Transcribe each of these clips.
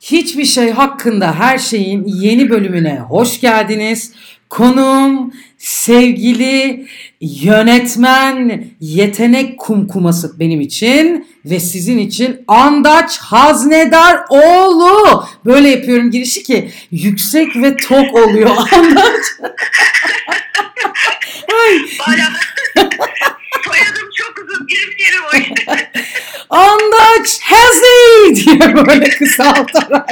Hiçbir şey hakkında her şeyin yeni bölümüne hoş geldiniz. Konuğum sevgili yönetmen yetenek kumkuması benim için ve sizin için Andaç Haznedar oğlu. Böyle yapıyorum girişi ki yüksek ve tok oluyor Andaç. Ay. soyadım çok uzun girmeyelim o işte. Andaç Hazi diye böyle kısaltarak.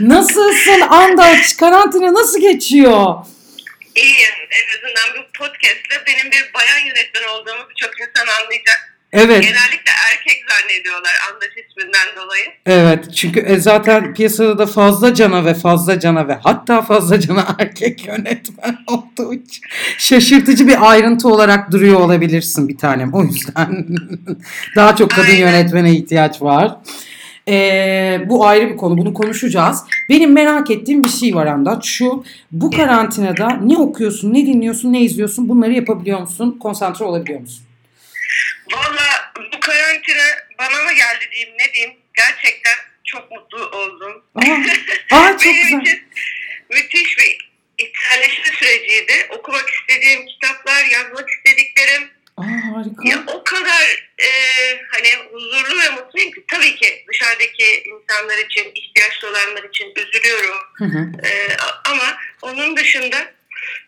Nasılsın Andaç? Karantina nasıl geçiyor? İyiyim. En azından bu podcastle benim bir bayan yönetmen olduğumu birçok insan anlayacak. Evet. Genellikle erkek zannediyorlar Andaç isminden dolayı. Evet çünkü e, zaten piyasada da fazla cana ve fazla cana ve hatta fazla cana erkek yönetmen olduğu için şaşırtıcı bir ayrıntı olarak duruyor olabilirsin bir tanem. O yüzden daha çok kadın Aynen. yönetmene ihtiyaç var. Ee, bu ayrı bir konu. Bunu konuşacağız. Benim merak ettiğim bir şey var Andaç. Şu bu karantinada ne okuyorsun, ne dinliyorsun, ne izliyorsun bunları yapabiliyor musun? Konsantre olabiliyor musun? Valla bu karantina bana mı geldi diyeyim ne diyeyim. Gerçekten çok mutlu oldum. Aa, aa çok Benim güzel. müthiş bir içselleşme süreciydi. Okumak istediğim kitaplar, yazmak istediklerim. Aa, harika. Ya o kadar e, hani huzurlu ve mutluyum ki tabii ki dışarıdaki insanlar için, ihtiyaçlı olanlar için üzülüyorum. Hı hı. E, ama onun dışında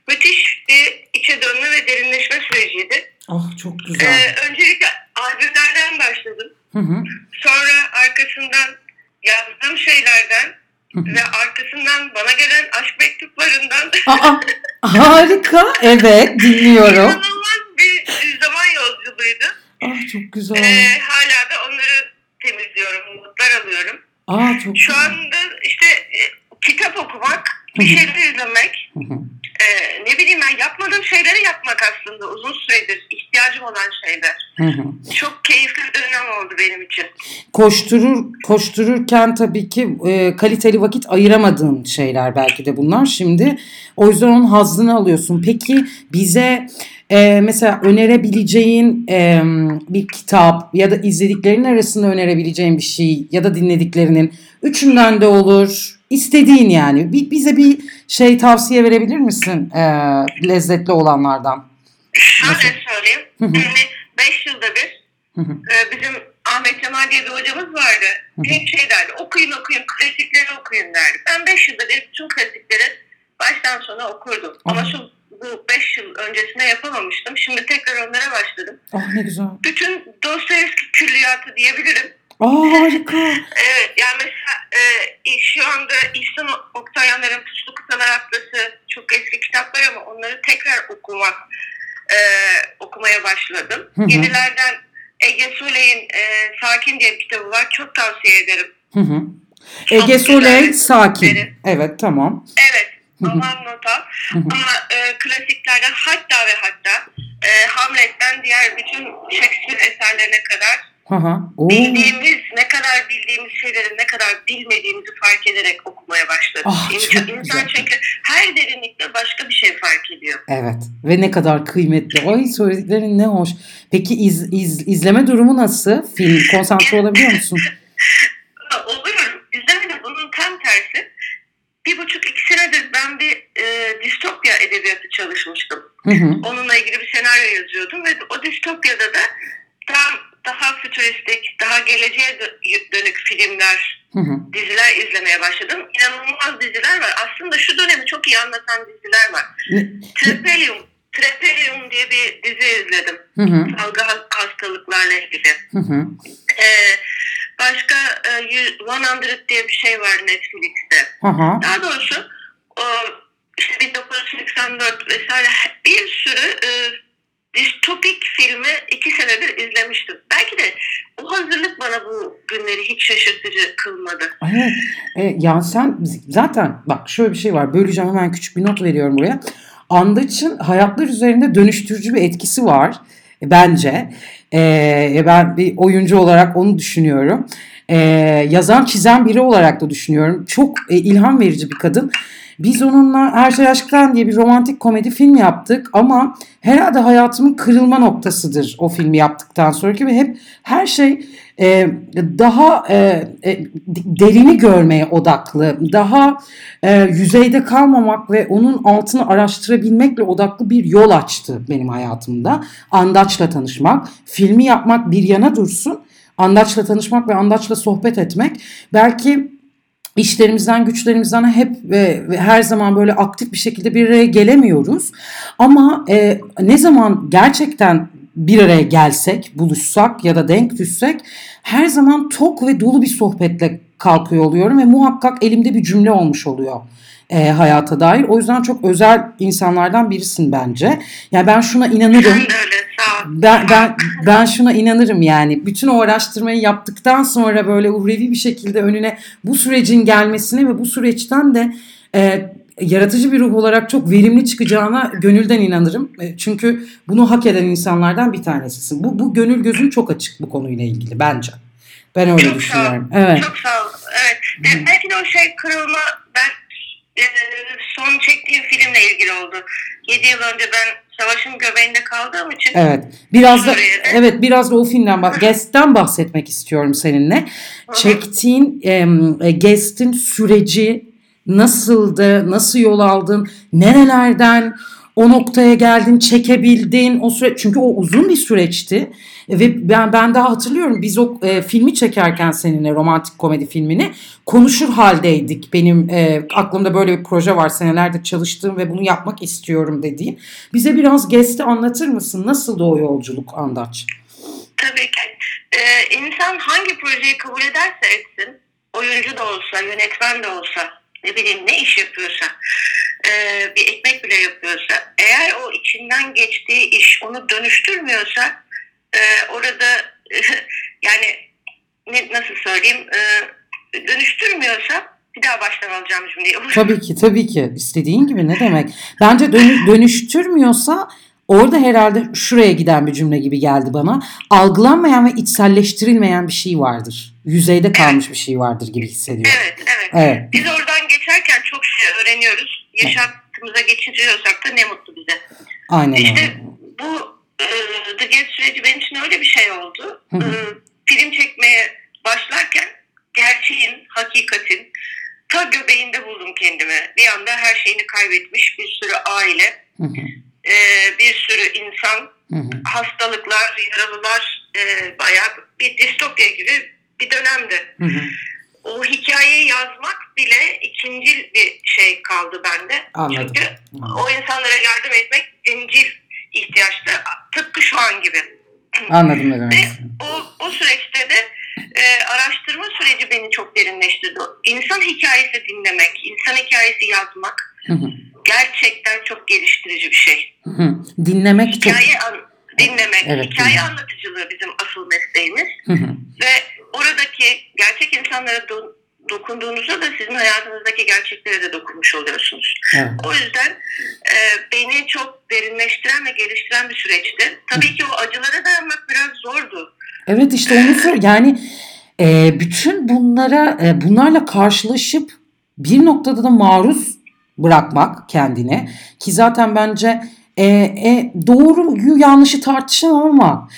müthiş bir içe dönme ve derinleşme süreciydi. Ah çok güzel. E, öncelikle albümlerden başladım. Hı hı. Sonra arkasından yazdığım şeylerden Hı hı. ve arkasından bana gelen aşk mektuplarından Aa, harika. Evet dinliyorum. inanılmaz bir zaman yolculuğuydu. Ah çok güzel. Ee, hala da onları temizliyorum, notlar alıyorum. Aa çok Şu güzel. anda işte e, kitap okumak, bir şeyler izlemek, Hı hı. E, ne bileyim ben yapmadığım şeyleri yapmak aslında uzun süredir ihtiyacım olan şeyler. Hı hı. Çok keyifli bir dönem oldu benim için. Koşturur, koştururken tabii ki e, kaliteli vakit ayıramadığın şeyler belki de bunlar. Şimdi o yüzden onun hazzını alıyorsun. Peki bize e, mesela önerebileceğin e, bir kitap ya da izlediklerin arasında önerebileceğin bir şey ya da dinlediklerinin üçünden de olur. İstediğin yani. Bir, bize bir şey tavsiye verebilir misin e, lezzetli olanlardan? Şöyle Nasıl? söyleyeyim. Yani 5 yılda bir e, bizim Ahmet Cemal diye bir hocamız vardı. Hep şey derdi, okuyun okuyun, klasikleri okuyun derdi. Ben 5 yılda bir bütün klasikleri baştan sona okurdum. Ama şu bu 5 yıl öncesine yapamamıştım. Şimdi tekrar onlara başladım. Ah ne güzel. Bütün Dostoyevski külliyatı diyebilirim. Aa harika. Evet yani mesela e, şu anda İhsan Oktayanlar'ın Puslu Kıtalar Atlası çok eski kitaplar ama onları tekrar okumak e, okumaya başladım. Hı hı. Yenilerden Ege Suley'in e, Sakin diye bir kitabı var. Çok tavsiye ederim. Hı hı. Ege güzel. sakin. Evet tamam. Evet. Roman nota. Ama e, klasiklerden hatta ve hatta e, Hamlet'ten diğer bütün Shakespeare eserlerine kadar. Oo. bildiğimiz, ne kadar bildiğimiz şeyleri ne kadar bilmediğimizi fark ederek okumaya başladım. Ah, İnsan, insan çünkü her derinlikte başka bir şey fark ediyor. Evet ve ne kadar kıymetli. Ay söylediklerin ne hoş. Peki iz, iz- izleme durumu nasıl? Film konsantre olabiliyor musun? Ama Oluyorum. İzlemede bunun tam tersi. Bir buçuk iki senedir ben bir e, edebiyatı çalışmıştım. Hı hı. Onunla ilgili bir senaryo yazıyordum ve o distopyada da daha, daha fütüristik, daha geleceğe dö- dönük filmler, Hı hı. diziler izlemeye başladım. İnanılmaz diziler var. Aslında şu dönemi çok iyi anlatan diziler var. Trepelium, Trepelium diye bir dizi izledim. Hı hı. Salgı has- hastalıklarla ilgili. Hı hı. Ee, başka e, 100 diye bir şey var Netflix'te. Hı hı. Daha doğrusu o, işte 1984 vesaire bir sürü e, distopik filmi iki senedir izlemiştim. Belki de o hazırlık bana bu günleri hiç şaşırtıcı kılmadı. Evet. E, yani sen zaten bak şöyle bir şey var. Böleceğim hemen küçük bir not veriyorum buraya. Andaç'ın hayatlar üzerinde dönüştürücü bir etkisi var e, bence. E, ben bir oyuncu olarak onu düşünüyorum. E, yazan çizen biri olarak da düşünüyorum. Çok e, ilham verici bir kadın. Biz onunla Her Şey Aşk'tan diye bir romantik komedi film yaptık ama herhalde hayatımın kırılma noktasıdır o filmi yaptıktan sonraki ve hep her şey e, daha e, e, derini görmeye odaklı, daha e, yüzeyde kalmamak ve onun altını araştırabilmekle odaklı bir yol açtı benim hayatımda. Andaç'la tanışmak, filmi yapmak bir yana dursun. Andaç'la tanışmak ve Andaç'la sohbet etmek belki işlerimizden, güçlerimizden hep ve her zaman böyle aktif bir şekilde bir araya gelemiyoruz. Ama e, ne zaman gerçekten bir araya gelsek, buluşsak ya da denk düşsek her zaman tok ve dolu bir sohbetle kalkıyor oluyorum ve muhakkak elimde bir cümle olmuş oluyor e, hayata dair. O yüzden çok özel insanlardan birisin bence. Yani ben şuna inanırım. Sen de öyle. Ben, ben, ben şuna inanırım yani. Bütün o araştırmayı yaptıktan sonra böyle uhrevi bir şekilde önüne bu sürecin gelmesine ve bu süreçten de e, yaratıcı bir ruh olarak çok verimli çıkacağına gönülden inanırım. E, çünkü bunu hak eden insanlardan bir tanesisin. Bu, bu gönül gözün çok açık bu konuyla ilgili bence. Ben öyle Çok sağ ol. düşünüyorum. Evet. Çok sağ ol. Evet. Belki de o şey kırılma ben e, son çektiğim filmle ilgili oldu. 7 yıl önce ben savaşın göbeğinde kaldığım için Evet. Biraz da evet biraz da o filmden bak Guest'ten bahsetmek istiyorum seninle. Çektiğin e, Guest'in süreci nasıldı? Nasıl yol aldın? Nerelerden o noktaya geldin, çekebildin o süreç çünkü o uzun bir süreçti ve ben ben daha hatırlıyorum biz o e, filmi çekerken seninle romantik komedi filmini konuşur haldeydik. Benim e, aklımda böyle bir proje var senelerdir çalıştığım ve bunu yapmak istiyorum dediğin. Bize biraz Guest'i anlatır mısın? Nasıldı o yolculuk Andaç? tabii ki e, insan hangi projeyi kabul ederse etsin, oyuncu da olsa, yönetmen de olsa, ne bileyim ne iş yapıyorsa, e, bir ekmek bile yapıyorsa, eğer o içinden geçtiği iş onu dönüştürmüyorsa, e, orada yani ne, nasıl söyleyeyim, e, dönüştürmüyorsa bir daha baştan alacağım cümleyi. Tabii ki tabii ki istediğin gibi ne demek. Bence dönü- dönüştürmüyorsa orada herhalde şuraya giden bir cümle gibi geldi bana. Algılanmayan ve içselleştirilmeyen bir şey vardır. Yüzeyde kalmış bir şey vardır gibi hissediyorum. Evet, evet. Evet. Biz şey öğreniyoruz. Yaşantımıza geçiriyorsak da ne mutlu bize. Aynen. İşte bu e, The Get süreci benim için öyle bir şey oldu. Hı hı. E, film çekmeye başlarken gerçeğin, hakikatin ta göbeğinde buldum kendimi. Bir anda her şeyini kaybetmiş bir sürü aile, Hı hı, e, bir sürü insan, hı hı. hastalıklar, yaralılar, e, bayağı bir distopya gibi bir dönemdi. Hı hı. O hikayeyi yazmak bile ikincil bir şey kaldı bende. Anladım. Çünkü o insanlara yardım etmek ikincil ihtiyaçta. Tıpkı şu an gibi. Anladım ne demek. Ve o, o süreçte de e, araştırma süreci beni çok derinleştirdi. İnsan hikayesi dinlemek, insan hikayesi yazmak Hı hı, gerçekten çok geliştirici bir şey. hı. Dinlemek çok... Hikaye an- dinlemek, Evet, hikaye dinlemek. anlatıcılığı bizim asıl mesleğimiz. Hı hı. Ve oradaki gerçek insanlara do- dokunduğunuzda da sizin hayatınızdaki gerçeklere de dokunmuş oluyorsunuz. Evet. O yüzden e, beni çok derinleştiren ve geliştiren bir süreçti. Tabii ki o acılara dayanmak biraz zordu. Evet işte onu sor. Yani e, bütün bunlara e, bunlarla karşılaşıp bir noktada da maruz bırakmak kendine ki zaten bence e, e, doğruyu yanlışı tartışamam ama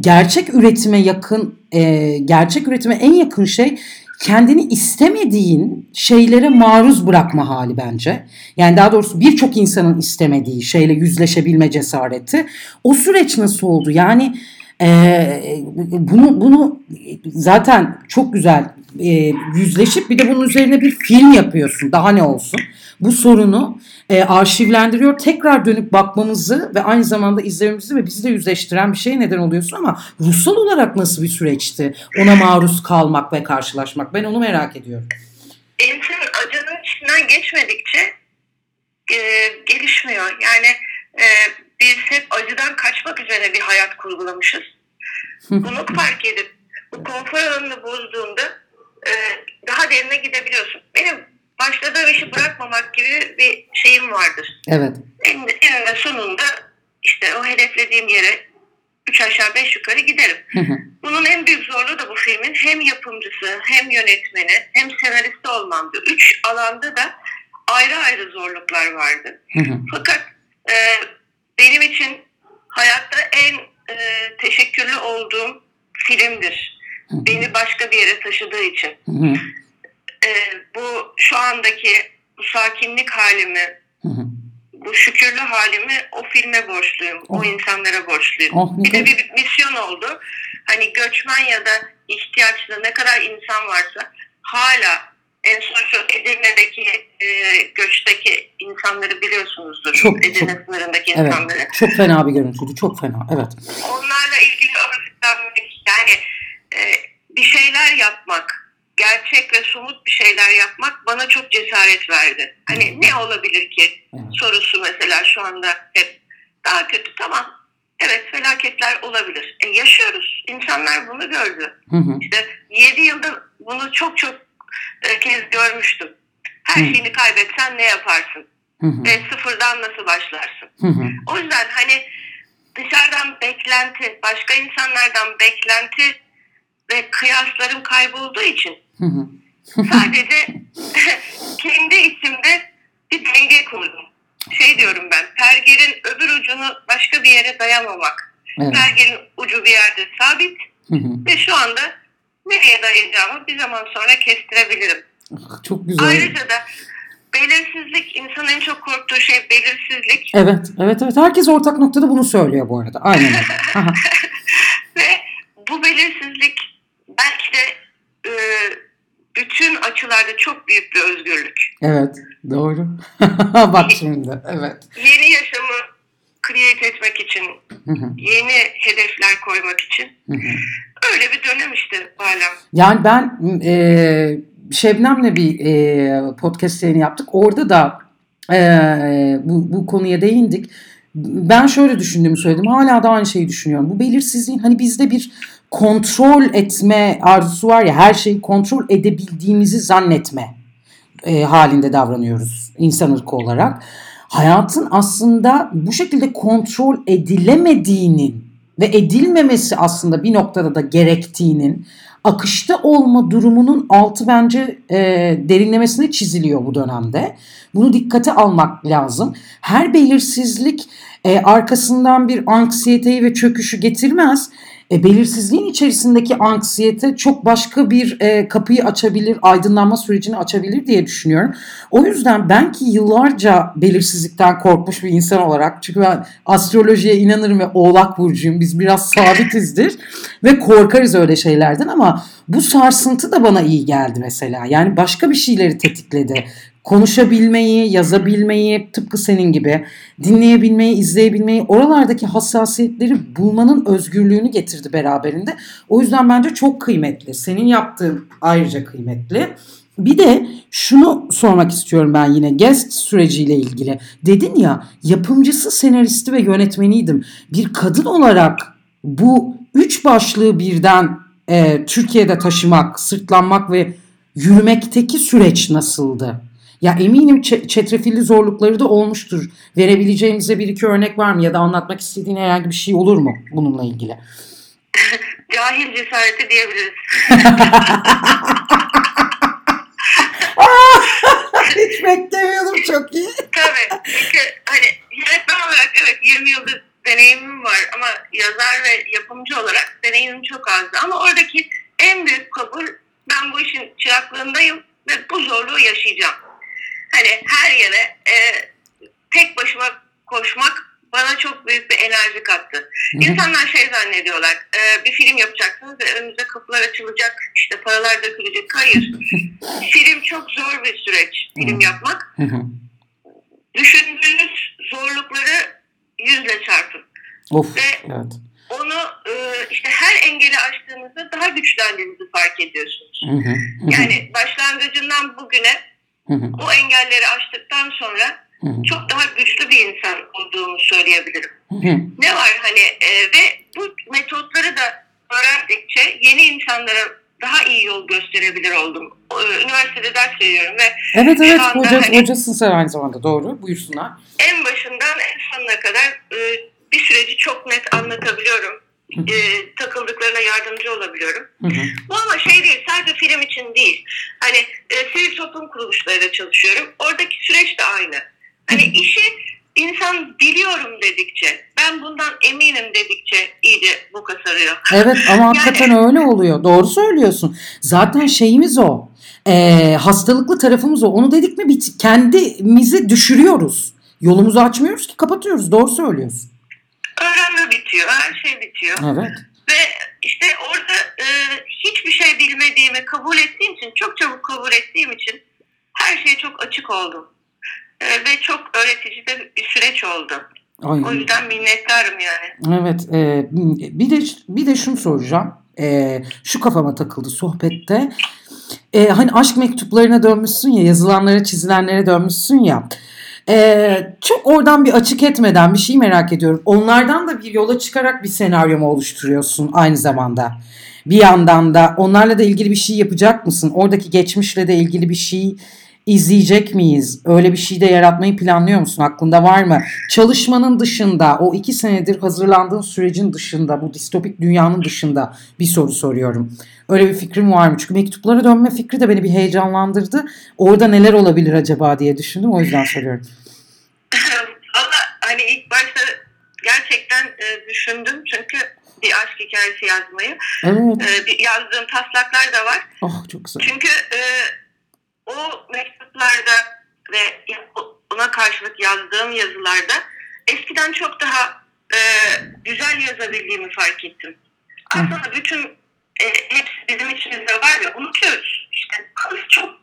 gerçek üretime yakın e, gerçek üretime en yakın şey kendini istemediğin şeylere maruz bırakma hali bence. Yani daha doğrusu birçok insanın istemediği şeyle yüzleşebilme cesareti. O süreç nasıl oldu? Yani ee, bunu bunu zaten çok güzel e, yüzleşip bir de bunun üzerine bir film yapıyorsun. Daha ne olsun? Bu sorunu e, arşivlendiriyor. Tekrar dönüp bakmamızı ve aynı zamanda izlememizi ve bizi de yüzleştiren bir şey neden oluyorsun ama ruhsal olarak nasıl bir süreçti? Ona maruz kalmak ve karşılaşmak. Ben onu merak ediyorum. İnsan acının içinden geçmedikçe e, gelişmiyor. Yani e, biz hep acıdan kaçmak üzere bir hayat kurgulamışız. Bunu fark edip bu konfor alanını bozduğunda e, daha derine gidebiliyorsun. Benim başladığım işi bırakmamak gibi bir şeyim vardır. Evet. Eninde, eninde sonunda işte o hedeflediğim yere üç aşağı beş yukarı giderim. Hı hı. Bunun en büyük zorluğu da bu filmin hem yapımcısı hem yönetmeni hem senaristi olmamdı. Üç alanda da ayrı ayrı zorluklar vardı. Hı hı. Fakat e, benim için hayatta en e, teşekkürlü olduğum filmdir. Hı hı. Beni başka bir yere taşıdığı için. Hı hı. E, bu şu andaki bu sakinlik halimi, Hı hı. bu şükürlü halimi o filme borçluyum. Oh. O insanlara borçluyum. Oh, bir de kadar- bir misyon oldu. Hani göçmen ya da ihtiyaçlı ne kadar insan varsa hala en son şu Edirne'deki e, göçteki insanları biliyorsunuzdur. Çok, Edirne çok. sınırındaki Evet. insanları. Çok fena bir görüntüydü. Çok fena. Evet. Onlarla ilgili örgütlenmek yani e, bir şeyler yapmak, gerçek ve somut bir şeyler yapmak bana çok cesaret verdi. Hani ne olabilir ki Evet. sorusu mesela şu anda hep daha kötü tamam. Evet felaketler olabilir. E, yaşıyoruz. İnsanlar bunu gördü. İşte 7 yılda bunu çok çok e, kez görmüştüm. Her Hı. şeyini kaybetsen ne yaparsın? Hı hı. Ve sıfırdan nasıl başlarsın? Hı hı. O yüzden hani dışarıdan beklenti, başka insanlardan beklenti ve kıyaslarım kaybolduğu için. Sadece kendi içimde bir denge kurdum. Şey diyorum ben, pergelin öbür ucunu başka bir yere dayamamak. Evet. Pergelin ucu bir yerde sabit ve şu anda nereye dayayacağımı bir zaman sonra kestirebilirim. Çok güzel. Ayrıca da belirsizlik, insanın en çok korktuğu şey belirsizlik. Evet, evet, evet. Herkes ortak noktada bunu söylüyor bu arada. Aynen öyle. Ve bu belirsizlik belki de e, bütün açılarda çok büyük bir özgürlük. Evet, doğru. Bak şimdi, evet. Yeni yaşamı create etmek için, yeni hedefler koymak için öyle bir dönem işte hala. Yani ben e, Şebnem'le bir e, podcast yayını yaptık. Orada da e, bu, bu konuya değindik. Ben şöyle düşündüğümü söyledim. Hala da aynı şeyi düşünüyorum. Bu belirsizliğin hani bizde bir kontrol etme arzusu var ya her şeyi kontrol edebildiğimizi zannetme e, halinde davranıyoruz insan ırkı olarak. Hayatın aslında bu şekilde kontrol edilemediğinin ve edilmemesi aslında bir noktada da gerektiğinin akışta olma durumunun altı bence e, derinlemesine çiziliyor bu dönemde. Bunu dikkate almak lazım. Her belirsizlik e, arkasından bir anksiyeteyi ve çöküşü getirmez. E, belirsizliğin içerisindeki anksiyete çok başka bir e, kapıyı açabilir, aydınlanma sürecini açabilir diye düşünüyorum. O yüzden ben ki yıllarca belirsizlikten korkmuş bir insan olarak çünkü ben astrolojiye inanırım ve oğlak burcuyum. Biz biraz sabitizdir ve korkarız öyle şeylerden ama bu sarsıntı da bana iyi geldi mesela. Yani başka bir şeyleri tetikledi. Konuşabilmeyi, yazabilmeyi tıpkı senin gibi dinleyebilmeyi, izleyebilmeyi, oralardaki hassasiyetleri bulmanın özgürlüğünü getirdi beraberinde. O yüzden bence çok kıymetli. Senin yaptığın ayrıca kıymetli. Bir de şunu sormak istiyorum ben yine guest süreciyle ilgili. Dedin ya yapımcısı, senaristi ve yönetmeniydim. Bir kadın olarak bu üç başlığı birden e, Türkiye'de taşımak, sırtlanmak ve yürümekteki süreç nasıldı? Ya eminim çe- çetrefilli zorlukları da olmuştur. Verebileceğimize bir iki örnek var mı? Ya da anlatmak istediğin herhangi bir şey olur mu bununla ilgili? Cahil cesareti diyebiliriz. Hiç beklemiyordum çok iyi. Tabii. Çünkü hani yönetmen olarak evet 20 yıldır deneyimim var ama yazar ve yapımcı olarak deneyimim çok azdı. Ama oradaki en büyük kabul ben bu işin çıraklığındayım ve bu her yere e, tek başıma koşmak bana çok büyük bir enerji kattı. İnsanlar şey zannediyorlar, e, bir film yapacaksınız ve önünüze kapılar açılacak, işte paralar dökülecek. Hayır. film çok zor bir süreç, film Hı. yapmak. Hı hı. Düşündüğünüz zorlukları yüzle çarpın. of Ve- evet. Onu e, işte her engeli aştığınızda daha güçlendiğinizi fark ediyorsunuz. Hı hı, hı hı, Yani başlangıcından bugüne hı hı, o engelleri aştıktan sonra hı hı, çok daha güçlü bir insan olduğumu söyleyebilirim. hı hı. Ne var hani e, ve bu metotları da öğrendikçe yeni insanlara daha iyi yol gösterebilir oldum. E, Üniversitede ders veriyorum ve Evet evet hoca, hani- hocasın sen aynı zamanda doğru buyursunlar. en başından en sonuna kadar e, bir süreci çok net anlatabiliyorum. E, takıldıklarına yardımcı olabiliyorum. Hı hı. Bu ama şey değil sadece film için değil. Hani e, sivil toplum kuruluşlarıyla çalışıyorum. Oradaki süreç de aynı. Hani işi insan biliyorum dedikçe, ben bundan eminim dedikçe iyice boka sarıyor. Evet ama hakikaten öyle oluyor. Doğru söylüyorsun. Zaten şeyimiz o. Ee, hastalıklı tarafımız o. Onu dedik mi bit kendimizi düşürüyoruz. Yolumuzu açmıyoruz ki kapatıyoruz. Doğru söylüyorsun. Öğrenme bitiyor, her şey bitiyor. Evet. Ve işte orada e, hiçbir şey bilmediğimi kabul ettiğim için, çok çabuk kabul ettiğim için her şeye çok açık oldum. E, ve çok öğretici de bir süreç oldu. Ay. O yüzden minnettarım yani. Evet. e, bir de bir de şunu soracağım. E, şu kafama takıldı sohbette. E, hani aşk mektuplarına dönmüşsün ya, yazılanlara, çizilenlere dönmüşsün ya. E, çok oradan bir açık etmeden bir şey merak ediyorum. Onlardan da bir yola çıkarak bir senaryo mu oluşturuyorsun aynı zamanda? Bir yandan da onlarla da ilgili bir şey yapacak mısın? Oradaki geçmişle de ilgili bir şey izleyecek miyiz? Öyle bir şey de yaratmayı planlıyor musun? Aklında var mı? Çalışmanın dışında, o iki senedir hazırlandığın sürecin dışında, bu distopik dünyanın dışında bir soru soruyorum. Öyle bir fikrim var mı? Çünkü mektuplara dönme fikri de beni bir heyecanlandırdı. Orada neler olabilir acaba diye düşündüm. O yüzden soruyorum. Valla hani ilk başta gerçekten e, düşündüm çünkü bir aşk hikayesi yazmayı. Evet. E, bir yazdığım taslaklar da var. Oh çok güzel. Çünkü e, o mektuplarda ve ona karşılık yazdığım yazılarda eskiden çok daha e, güzel yazabildiğimi fark ettim. Aslında bütün e, hepsi bizim içimizde var ve unutuyoruz. İşte çok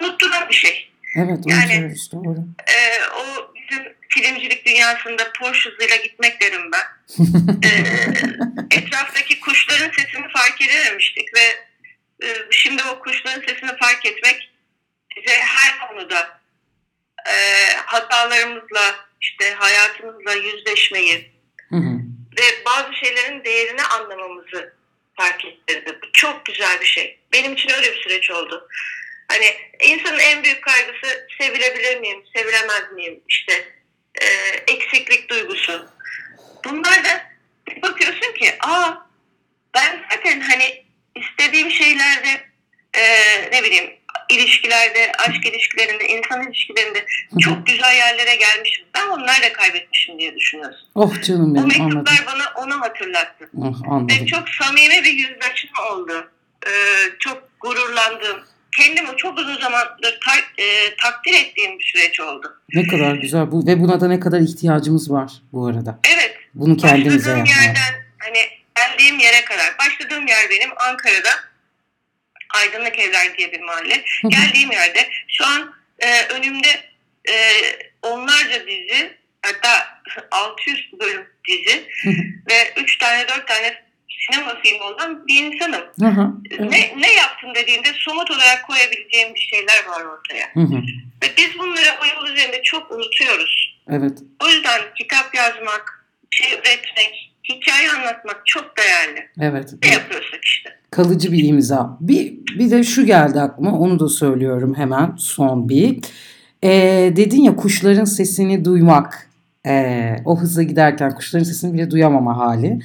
unutturan bir şey. Evet Yani- unutuyoruz doğru. E, o bizim filmcilik dünyasında Porsche hızıyla gitmek derim ben. E, etraftaki kuşların sesini fark edememiştik ve e, şimdi o kuşların sesini fark etmek bize her konuda e, hatalarımızla işte hayatımızla yüzleşmeyi Hı hı. ve bazı şeylerin değerini anlamamızı fark ettirdi. Bu çok güzel bir şey. Benim için öyle bir süreç oldu. Hani insanın en büyük kaygısı sevilebilir miyim, sevilemez miyim? İşte e, eksiklik duygusu. Bunlar da bakıyorsun ki aa ben zaten hani istediğim şeylerde e, ne bileyim ilişkilerde, aşk ilişkilerinde, insan ilişkilerinde çok güzel yerlere gelmişim. Ben onları da kaybetmişim diye düşünüyorsun. Oh canım Bu benim anladım. mektuplar bana onu hatırlattı. Oh, Ve anladım. çok samimi bir yüzleşme oldu. Ee, çok gururlandım. Kendimi çok uzun zamandır ta- e, takdir ettiğim bir süreç oldu. Ne kadar güzel bu ve buna da ne kadar ihtiyacımız var bu arada. Evet. Bunu kendimize yapmaya. yerden hani geldiğim yere kadar. Başladığım yer benim Ankara'da Aydınlık Evler diye bir mahalle. Geldiğim yerde şu an e, önümde e, onlarca dizi hatta 600 bölüm dizi ve 3 tane 4 tane sinema filmi olan bir insanım. Hı hı. Evet. Ne, ne yaptın dediğinde somut olarak koyabileceğim bir şeyler var ortaya. Hı hı. Ve biz bunları o yol üzerinde çok unutuyoruz. Evet. O yüzden kitap yazmak, şey üretmek, hikaye anlatmak çok değerli. Evet. Ne yapıyorsak işte. Kalıcı bir imza. Bir, bir de şu geldi aklıma onu da söylüyorum hemen son bir. Ee, dedin ya kuşların sesini duymak. Ee, o hızla giderken kuşların sesini bile duyamama hali.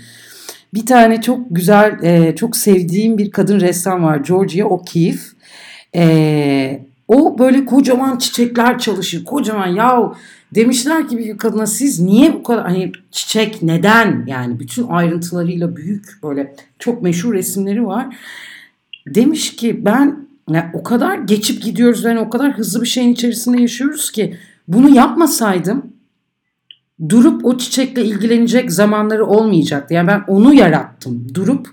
Bir tane çok güzel, e, çok sevdiğim bir kadın ressam var. Georgia O'Keeffe. Ee, o böyle kocaman çiçekler çalışır. Kocaman yahu demişler ki bir kadına siz niye bu kadar hani çiçek neden yani bütün ayrıntılarıyla büyük böyle çok meşhur resimleri var. Demiş ki ben ya o kadar geçip gidiyoruz yani o kadar hızlı bir şeyin içerisinde yaşıyoruz ki bunu yapmasaydım durup o çiçekle ilgilenecek zamanları olmayacaktı. Yani ben onu yarattım. Durup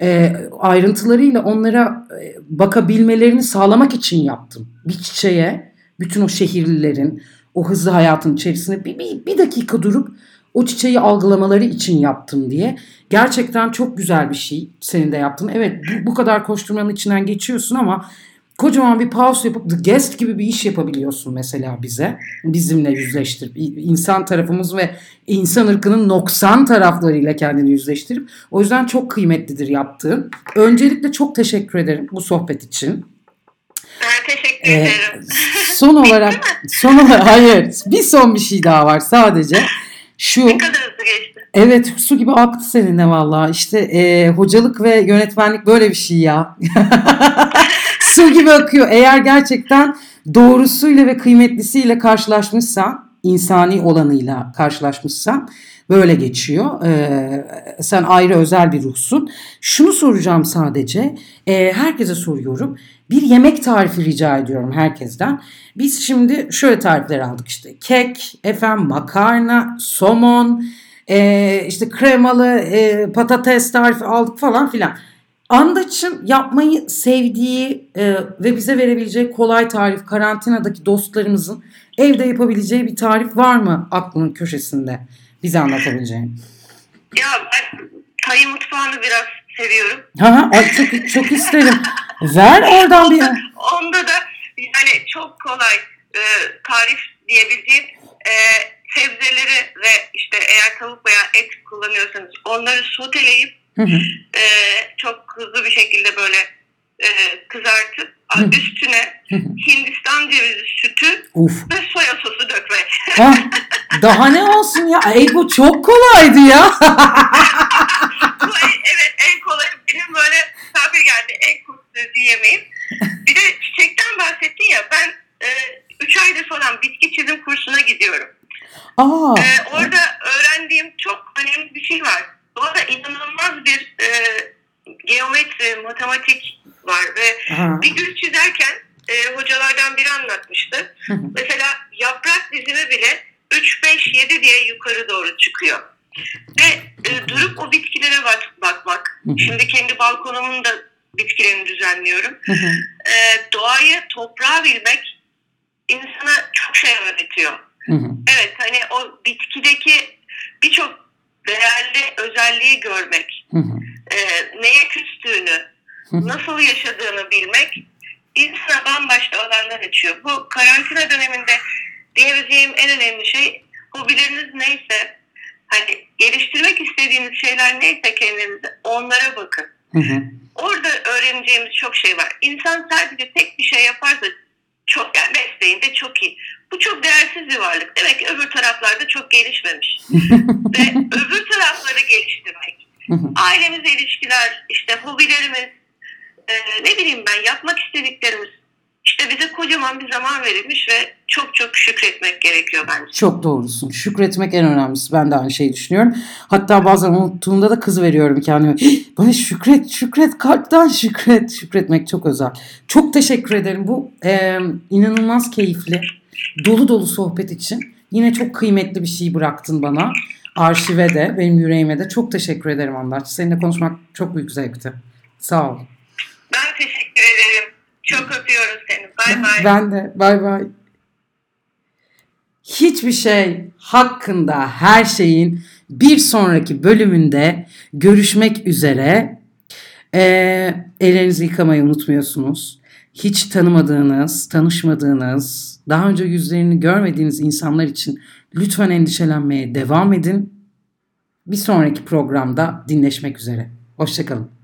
e, ayrıntılarıyla onlara e, bakabilmelerini sağlamak için yaptım. Bir çiçeğe bütün o şehirlilerin o hızlı hayatın içerisinde bir, bir, bir dakika durup o çiçeği algılamaları için yaptım diye. Gerçekten çok güzel bir şey senin de yaptın. Evet bu, bu kadar koşturmanın içinden geçiyorsun ama kocaman bir pause yapıp The Guest gibi bir iş yapabiliyorsun mesela bize. Bizimle yüzleştirip insan tarafımız ve insan ırkının noksan taraflarıyla kendini yüzleştirip o yüzden çok kıymetlidir yaptığın. Öncelikle çok teşekkür ederim bu sohbet için. Ben teşekkür Ee, ederim. son olarak son olarak hayır bir son bir şey daha var sadece şu Ne kadar hızlı geçti. Evet su gibi aktı seninle valla. İşte e, hocalık ve yönetmenlik böyle bir şey ya. su gibi akıyor. Eğer gerçekten doğrusuyla ve kıymetlisiyle karşılaşmışsan, insani olanıyla karşılaşmışsan böyle geçiyor. Ee, sen ayrı özel bir ruhsun. Şunu soracağım sadece. E, herkese soruyorum. Bir yemek tarifi rica ediyorum herkesten. Biz şimdi şöyle tarifler aldık işte. Kek, efendim makarna, somon, e, işte kremalı e, patates tarifi aldık falan filan. Andaç'ın yapmayı sevdiği e, ve bize verebileceği kolay tarif karantinadaki dostlarımızın evde yapabileceği bir tarif var mı aklının köşesinde bize anlatabileceğin? Ya ben Tay mutfağını biraz seviyorum. Ha, ay çok çok isterim. Ver oradan bir. Onda da yani çok kolay e, tarif diyebileceğim e, sebzeleri ve işte eğer tavuk veya et kullanıyorsanız onları soteleyip Hı hı. e, çok hızlı bir şekilde böyle e, kızartıp. Üstüne. Hindistan cevizi sütü Uf. ve soya sosu dökmek. Ha, daha ne olsun ya? Ey bu çok kolaydı ya. Bu en- evet en kolay benim böyle misafir geldi en kurtarıcı yemeğim. Bir de çiçekten bahsettin ya ben 3 aydır falan bitki çizim kursuna gidiyorum. Aa. Ee, orada öğrendiğim çok önemli bir şey var. Doğada inanılmaz bir e, geometri, matematik var ve Ha. bir gül çizerken e, hocalardan biri anlatmıştı. Hı hı. Mesela yaprak dizimi bile 3, 5, 7 diye yukarı doğru çıkıyor. Ve e, durup o bitkilere bak, bakmak. Hı hı. Şimdi kendi balkonumun da bitkilerini düzenliyorum. Hı hı. E, doğayı, toprağı bilmek insana çok şey öğretiyor. Hı hı. Evet hani o bitkideki birçok değerli özelliği görmek, Hı hı. e, neye küstüğünü, Hı. nasıl yaşadığını bilmek bambaşka alanlar açıyor. Bu karantina döneminde diyebileceğim en önemli şey hobileriniz neyse, hani geliştirmek istediğiniz şeyler neyse kendinizde onlara bakın. Hı hı. Orada öğreneceğimiz çok şey var. İnsan sadece tek bir şey yaparsa çok yani mesleğinde çok iyi. Bu çok değersiz bir varlık. Demek ki öbür taraflarda çok gelişmemiş. Ve öbür tarafları geliştirmek. Ailemizle ilişkiler, işte hobilerimiz, e, ne bileyim ben yapmak istediklerimiz. İşte bize kocaman bir zaman verilmiş ve çok çok şükretmek gerekiyor bence. Çok doğrusun. Şükretmek en önemlisi. Ben de aynı şeyi düşünüyorum. Hatta bazen unuttuğumda da kız veriyorum kendime. "Hih, Böyle şükret, şükret, kalpten şükret. Şükretmek çok özel. Çok teşekkür ederim. Bu e, inanılmaz keyifli, dolu dolu sohbet için. Yine çok kıymetli bir şey bıraktın bana. Arşive de, benim yüreğime de. Çok teşekkür ederim Andaç. Seninle konuşmak çok büyük zevkti. Sağ ol. Çok öpüyorum seni. Bay bay. Ben de. Bay bay. Hiçbir şey hakkında her şeyin bir sonraki bölümünde görüşmek üzere. Ee, ellerinizi yıkamayı unutmuyorsunuz. Hiç tanımadığınız, tanışmadığınız, daha önce yüzlerini görmediğiniz insanlar için lütfen endişelenmeye devam edin. Bir sonraki programda dinleşmek üzere. Hoşçakalın.